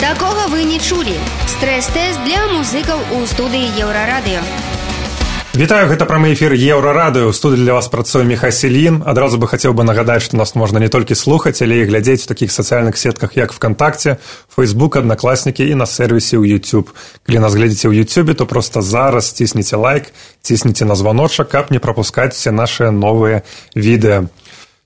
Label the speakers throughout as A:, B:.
A: Такога вы не чулі. Стрэс-тэст для музыкаў у студыі Еўрарадыё.
B: Вітаю гэта прамы эфір еўрарадыё у студыі для вас працуе міха селін адразу бы хацеў бы нагадаць што нас можна не толькі слухаць але і глядзець у такіх сацыяльных сетках як вконтакце фейсбук аднакласнікі і на сервісе ў youtube калі нас глядзеце ў youtube то просто зараз цісніце лайк цісніце на званочак каб не прапускаць все наши новыя відэа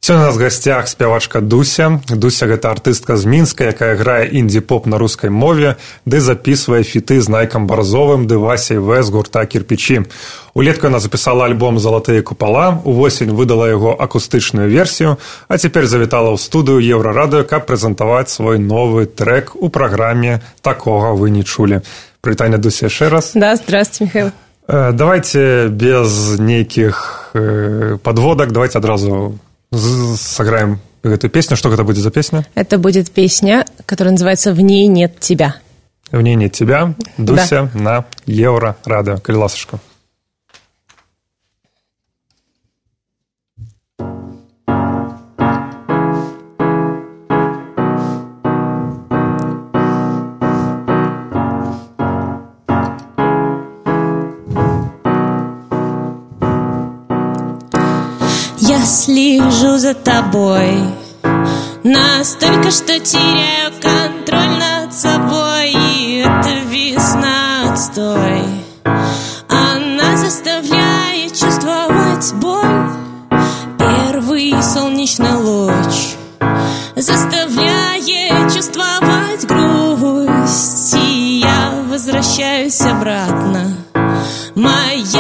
B: Сёння у нас гасцях спявачка Дуся. Дуся гэта артыстка з мінска, якая грае індзі-поп на рускай мове, ды запісвае фіты з найкам барзовым ды васяй В з гурта кірпічі. Улетку яна запісала альбом залатыя купала, увосень выдала яго акустычную версію, а цяпер завітала ў студыю еўрарадыё, каб прэзентаваць свой новы трек у праграме такога вы не чулі. Прытанне Дуся яшчэ раз.
C: Да, здравствуйте, Михаил.
B: Э, давайте без нейкіх э, подводак, давайте адразу сыграем эту песню. Что это будет за песня?
C: Это будет песня, которая называется «В ней нет тебя».
B: «В ней нет тебя» Дуся да. на Евро Радио. Калиласушка.
D: слежу за тобой Настолько, что теряю контроль над собой. И это весна отстой. Она заставляет чувствовать боль. Первый солнечный луч Заставляет чувствовать грусть. И я возвращаюсь обратно. Моя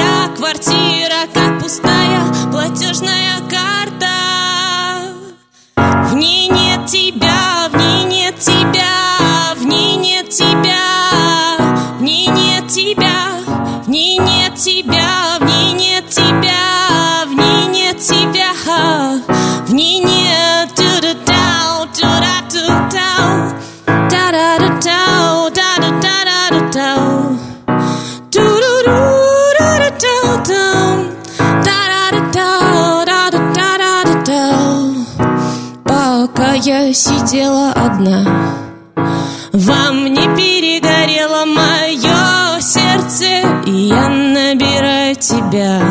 D: да-да-да-да-дау я сидела одна. Во мне перегорело мое сердце И я набираю тебя.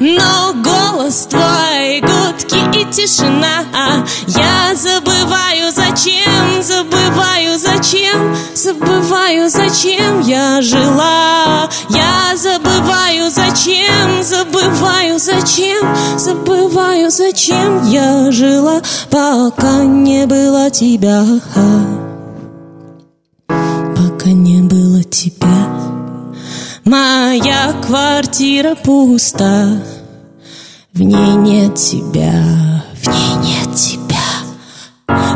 D: Но голос твой, гудки и тишина Я забываю, зачем, забываю, зачем? Забываю, зачем я жила? Я забываю, зачем, забываю, зачем? Забываю, зачем я жила? Пока не было тебя. Пока не было тебя. Моя квартира пуста. В ней нет тебя. В ней нет тебя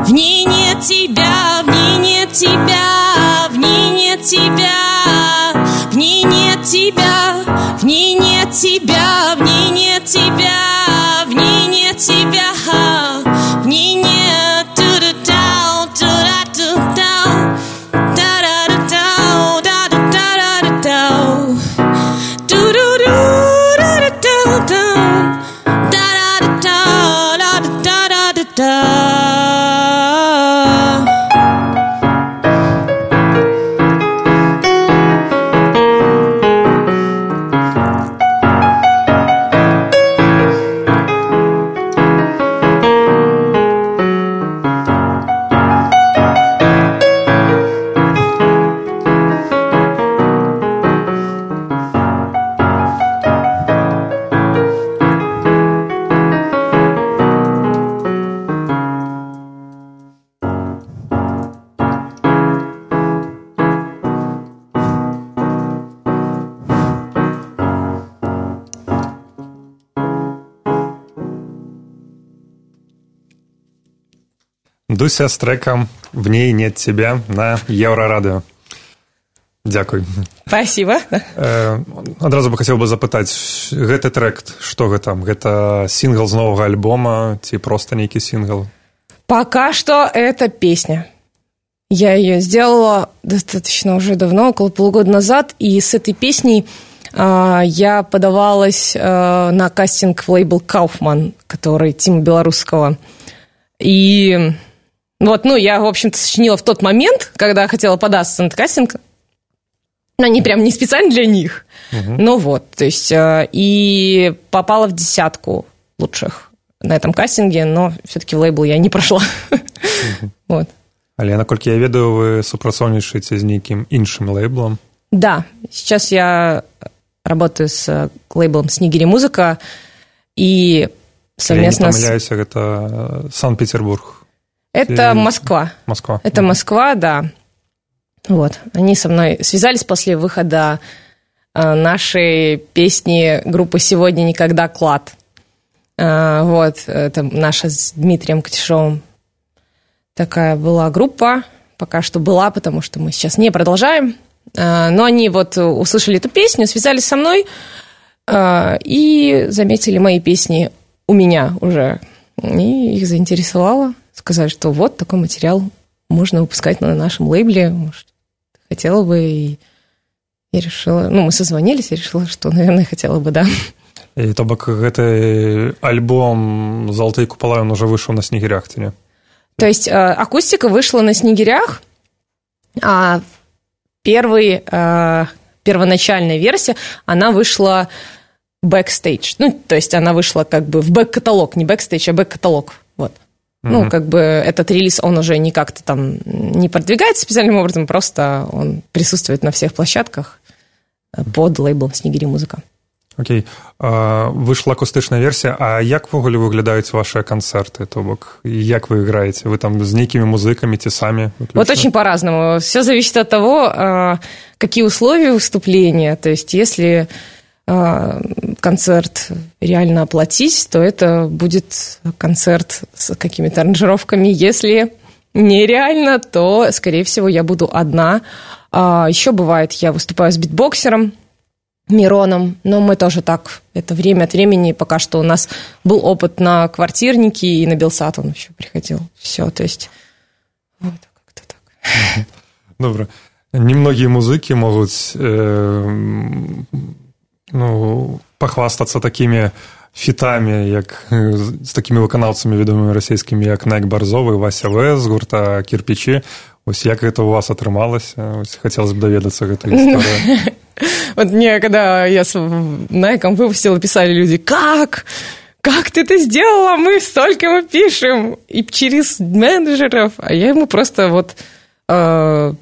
D: В ней нет тебя В ней нет тебя В ней нет тебя. В ней нет тебя В ней нет тебя В ней нет тебя В ней нет тебя
B: Дуся з треком «В ней нет тебя» на Еврорадио. Дякуй.
C: Спасибо.
B: Э, адразу бы хацеў бы запытаць гэты трек што гэта гэта сінгл з новага альбома ці проста нейкі сінгл
C: Пока что это песня. Я ее сделала достаточно уже давно, около полугода назад, и с этой песней э, я подавалась э, на кастинг в лейбл «Кауфман», который Тима Белорусского. И
D: Вот, ну, я, в общем-то, сочинила в тот момент, когда хотела податься на кастинг. Но они прям не специально для них. Угу. Ну вот, то есть, э, и попала в десятку лучших на этом кастинге, но все-таки в лейбл я не прошла. Угу.
B: Вот. Але наколькі я ведаю вы супрацоўнічаеце з нейкім іншым лейблом
D: да сейчас я работаю с лейблом снегири музыка и совместно
B: я не с... это санкт-петербург
D: это москва
B: москва
D: это да. москва да вот они со мной связались после выхода э, нашей песни группы сегодня никогда клад э, вот это наша с дмитрием катишовым такая была группа, пока что была, потому что мы сейчас не продолжаем. А, но они вот услышали эту песню, связались со мной а, и заметили мои песни у меня уже. И их заинтересовало. Сказали, что вот такой материал можно выпускать на нашем лейбле. Может, хотела бы. И я решила... Ну, мы созвонились, и решила, что, наверное, хотела бы, да.
B: И то бок гэты альбом залаты купола он уже вышел на снегирях ці не
D: то есть э, акустика вышла на снегирях, а первый, э, первоначальная версия, она вышла бэкстейдж. Ну, то есть она вышла как бы в back-каталог, не бэкстейдж, а back-каталог. Вот. Mm-hmm. Ну, как бы этот релиз, он уже не как-то там не продвигается специальным образом, просто он присутствует на всех площадках под лейблом «Снегири музыка».
B: Окей выйшла акустычная версія А як ввогуле выглядаюць ваши канцэрты то бок як вы играете вы там з нейкімі музыкамі ці самі
D: вот очень по-разному все зависит от того какие условия выступления то есть если концерт реально оплатить то это будет концерт с какими-то аранжировками если нереально то скорее всего я буду одна еще бывает я выступаю с битбоксером Мироном, но мы тоже так, это время от времени, пока что у нас был опыт на квартирнике и на Белсат он еще приходил. Все, то есть вот как-то так.
B: Добре. Немногие музыки могут э, ну, похвастаться такими фітамі як з такімі выканаўцамі вядомымі расійскімі як найк барзовы вася в з гурта кірпічі ось як гэта у вас атрымалася ось хацелось бы даведацца гэту гісторыю
D: Вот мне, когда я с Найком выпустила, писали люди, как? Как ты это сделала? Мы столько мы пишем. И через менеджеров. А я ему просто вот э,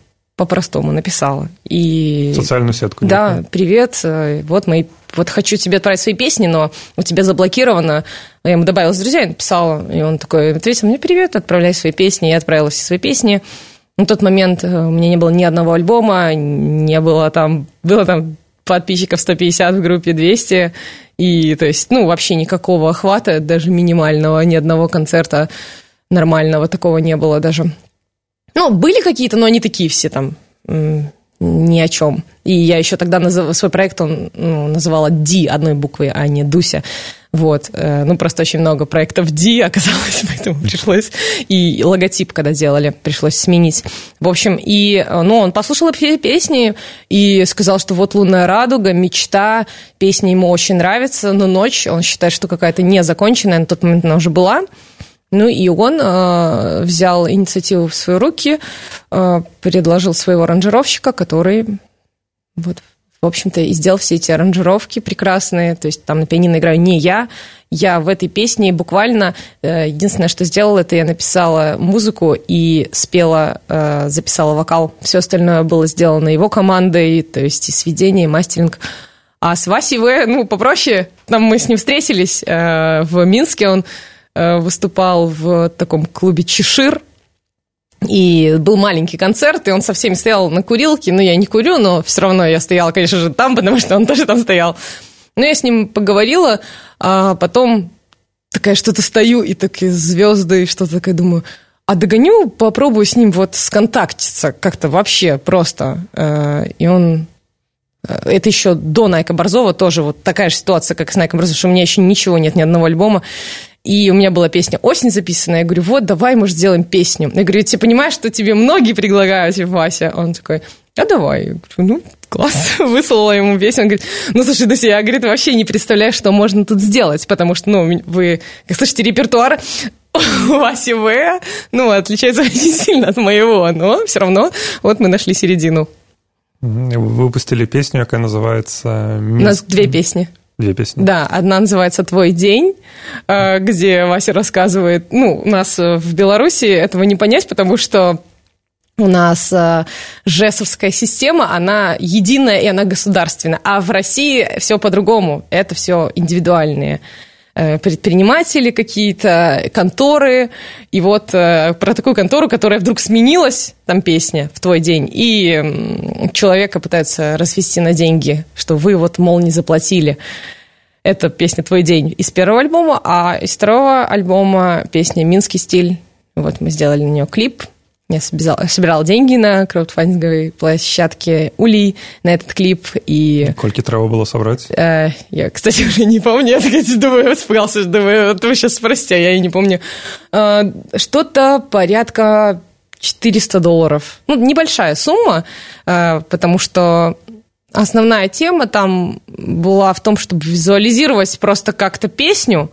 D: по-простому написала. И...
B: Социальную сетку.
D: Да, нет? привет, э, вот мои вот хочу тебе отправить свои песни, но у тебя заблокировано. Я ему добавила с друзьями, написала, и он такой ответил мне, привет, отправляй свои песни. Я отправила все свои песни. На тот момент э, у меня не было ни одного альбома, не было там, было там подписчиков 150 в группе 200, и то есть, ну, вообще никакого охвата, даже минимального, ни одного концерта нормального такого не было даже. Ну, были какие-то, но они такие все там ни о чем. И я еще тогда назыв... свой проект он, ну, называла Ди одной буквой, а не Дуся. Вот. Э, ну, просто очень много проектов Ди оказалось, поэтому пришлось... И логотип, когда делали, пришлось сменить. В общем, и, э, ну, он послушал все песни и сказал, что вот «Лунная радуга», «Мечта», песня ему очень нравится, но «Ночь» он считает, что какая-то незаконченная, на тот момент она уже была. Ну и он э, взял инициативу в свои руки, э, предложил своего аранжировщика, который вот в общем-то, и сделал все эти аранжировки прекрасные. То есть там на пианино играю не я. Я в этой песне буквально... Э, единственное, что сделала, это я написала музыку и спела, э, записала вокал. Все остальное было сделано его командой, то есть и сведение, и мастеринг. А с Васей В, ну, попроще. Там мы с ним встретились э, в Минске. Он выступал в таком клубе «Чешир», и был маленький концерт, и он со всеми стоял на курилке. Ну, я не курю, но все равно я стояла, конечно же, там, потому что он тоже там стоял. Но я с ним поговорила, а потом такая что-то стою, и такие звезды, и что-то такое думаю, а догоню, попробую с ним вот сконтактиться как-то вообще просто. Э, и он... Э, это еще до Найка Борзова тоже вот такая же ситуация, как с Найком Борзовым, что у меня еще ничего нет, ни одного альбома. И у меня была песня «Осень» записана. Я говорю, вот, давай, может, сделаем песню. Я говорю, ты понимаешь, что тебе многие предлагают, Вася? Он такой, а давай. Я говорю, ну, класс. Выслала ему песню. Он говорит, ну, слушай, Дуся, я, говорит, вообще не представляю, что можно тут сделать, потому что, ну, вы, как слышите, репертуар Васи В, ну, отличается очень сильно от моего, но все равно вот мы нашли середину.
B: Вы выпустили песню, якая называется...
D: Минск. У нас две песни.
B: Две песни.
D: Да, одна называется «Твой день», э, где Вася рассказывает... Ну, у нас в Беларуси этого не понять, потому что у нас э, ЖЭСовская система, она единая и она государственная. А в России все по-другому. Это все индивидуальные Э, предприниматели какие-то, конторы. И вот э, про такую контору, которая вдруг сменилась, там песня в твой день, и человека пытаются развести на деньги, что вы вот, мол, не заплатили. Это песня «Твой день» из первого альбома, а из второго альбома песня «Минский стиль». Вот мы сделали на нее клип, я собирала, собирала деньги на краудфандинговой площадке Ули на этот клип. И...
B: Сколько треба было собрать?
D: Э, я, кстати, уже не помню. Я так, думаю, испугался, думаю, вот вы сейчас спросите, а я и не помню. Э, что-то порядка 400 долларов. Ну, небольшая сумма, э, потому что основная тема там была в том, чтобы визуализировать просто как-то песню,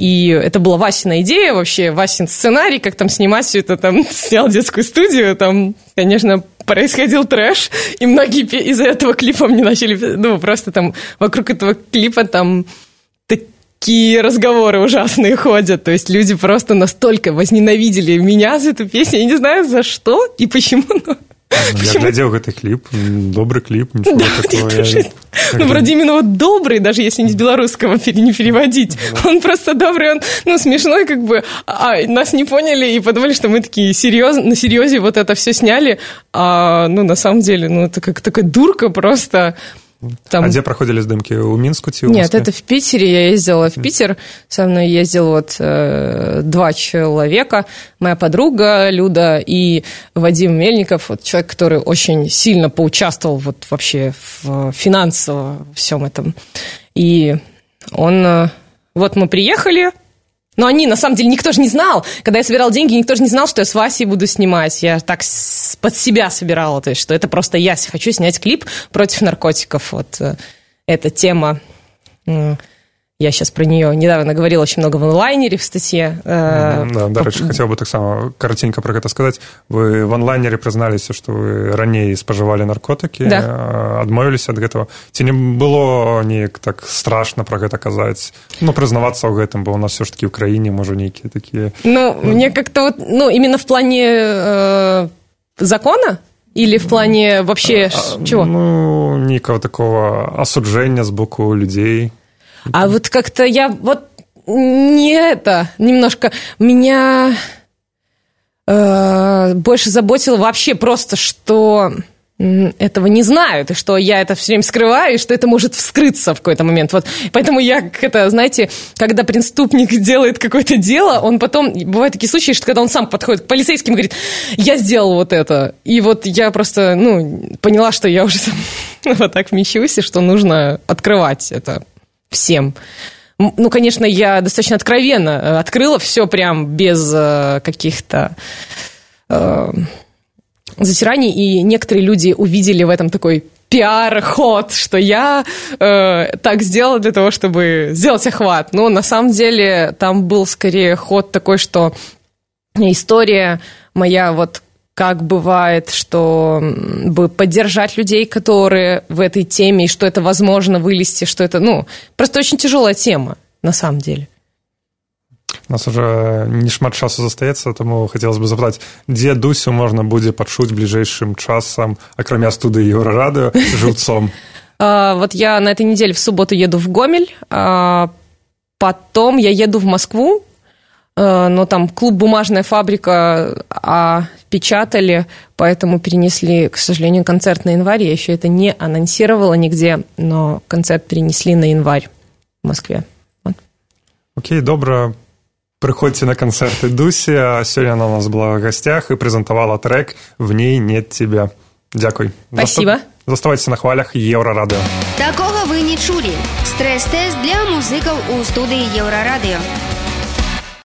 D: и это была Васина идея вообще, Васин сценарий, как там снимать все это, там снял детскую студию, там, конечно, происходил трэш, и многие из-за этого клипа мне начали, ну, просто там вокруг этого клипа там такие разговоры ужасные ходят. То есть люди просто настолько возненавидели меня за эту песню. Я не знаю, за что и почему, но
B: я глядел этот клип, добрый клип, ничего да, такого. Я...
D: Ну, вроде именно вот добрый, даже если не с белорусского не переводить. Он просто добрый, он, ну, смешной, как бы, а, нас не поняли и подумали, что мы такие серьезно, на серьезе вот это все сняли, а, ну, на самом деле, ну, это как такая дурка просто.
B: Там... А где проходили сдымки? У Минску?
D: Типа, Нет, это в Питере. Я ездила в Питер. Со мной ездил вот э, два человека. Моя подруга Люда и Вадим Мельников. Вот человек, который очень сильно поучаствовал вот вообще в финансово всем этом. И он... Э, вот мы приехали, но они, на самом деле, никто же не знал. Когда я собирал деньги, никто же не знал, что я с Васей буду снимать. Я так под себя собирала, то есть, что это просто я хочу снять клип против наркотиков. Вот э, эта тема я сейчас про нее недавно говорила очень много в онлайнере в статье.
B: Э, да, дарэчы хацеў бы таксама караценька про гэта сказаць вы в онлайнере прызналіся што вы раней спажывалі наркотыкі да. адмовіліся ад гэтага ці не было неяк так страшно про гэта казаць ну прызнавацца ў гэтым бо у нас все ж таки в краіне можа нейкія такія
D: ну мне как-то вот ну именно в плане э, закона или в плане вообще а, чего?
B: Ну, никакого такого осуждения с боку людей.
D: а вот как-то я вот не это, немножко меня э, больше заботило вообще просто, что этого не знают, и что я это все время скрываю, и что это может вскрыться в какой-то момент. Вот. Поэтому я, как это, знаете, когда преступник делает какое-то дело, он потом, бывают такие случаи, что когда он сам подходит к полицейским и говорит, я сделал вот это. И вот я просто, ну, поняла, что я уже вот так мечусь, и что нужно открывать это всем. Ну, конечно, я достаточно откровенно э, открыла все прям без э, каких-то э, затираний, и некоторые люди увидели в этом такой пиар-ход, что я э, так сделала для того, чтобы сделать охват. Но на самом деле там был скорее ход такой, что история моя вот как бывает, что бы поддержать людей, которые в этой теме, и что это возможно вылезти, что это, ну, просто очень тяжелая тема, на самом деле.
B: У нас уже не шмат часу застаецца тому хотелось бы запытаць дзе дусю можна будзе пачуць бліжэйшым часам акрамя студыі еўрарадыо жыўцом
D: а, вот я на этой неделе в субботу еду в гомель а, потом я еду в москву Э, но там клуб «Бумажная фабрика» а печатали, поэтому перенесли, к сожалению, концерт на январь. Я еще это не анонсировала нигде, но концерт перенесли на январь в Москве. Вот.
B: Окей, добро. Приходите на концерты Дуси. А сегодня она у нас была в гостях и презентовала трек «В ней нет тебя». Дякуй.
D: Спасибо.
B: Заставайтесь на хвалях Еврорадио.
A: Такого вы не чули. Стресс-тест для музыков у студии Еврорадио.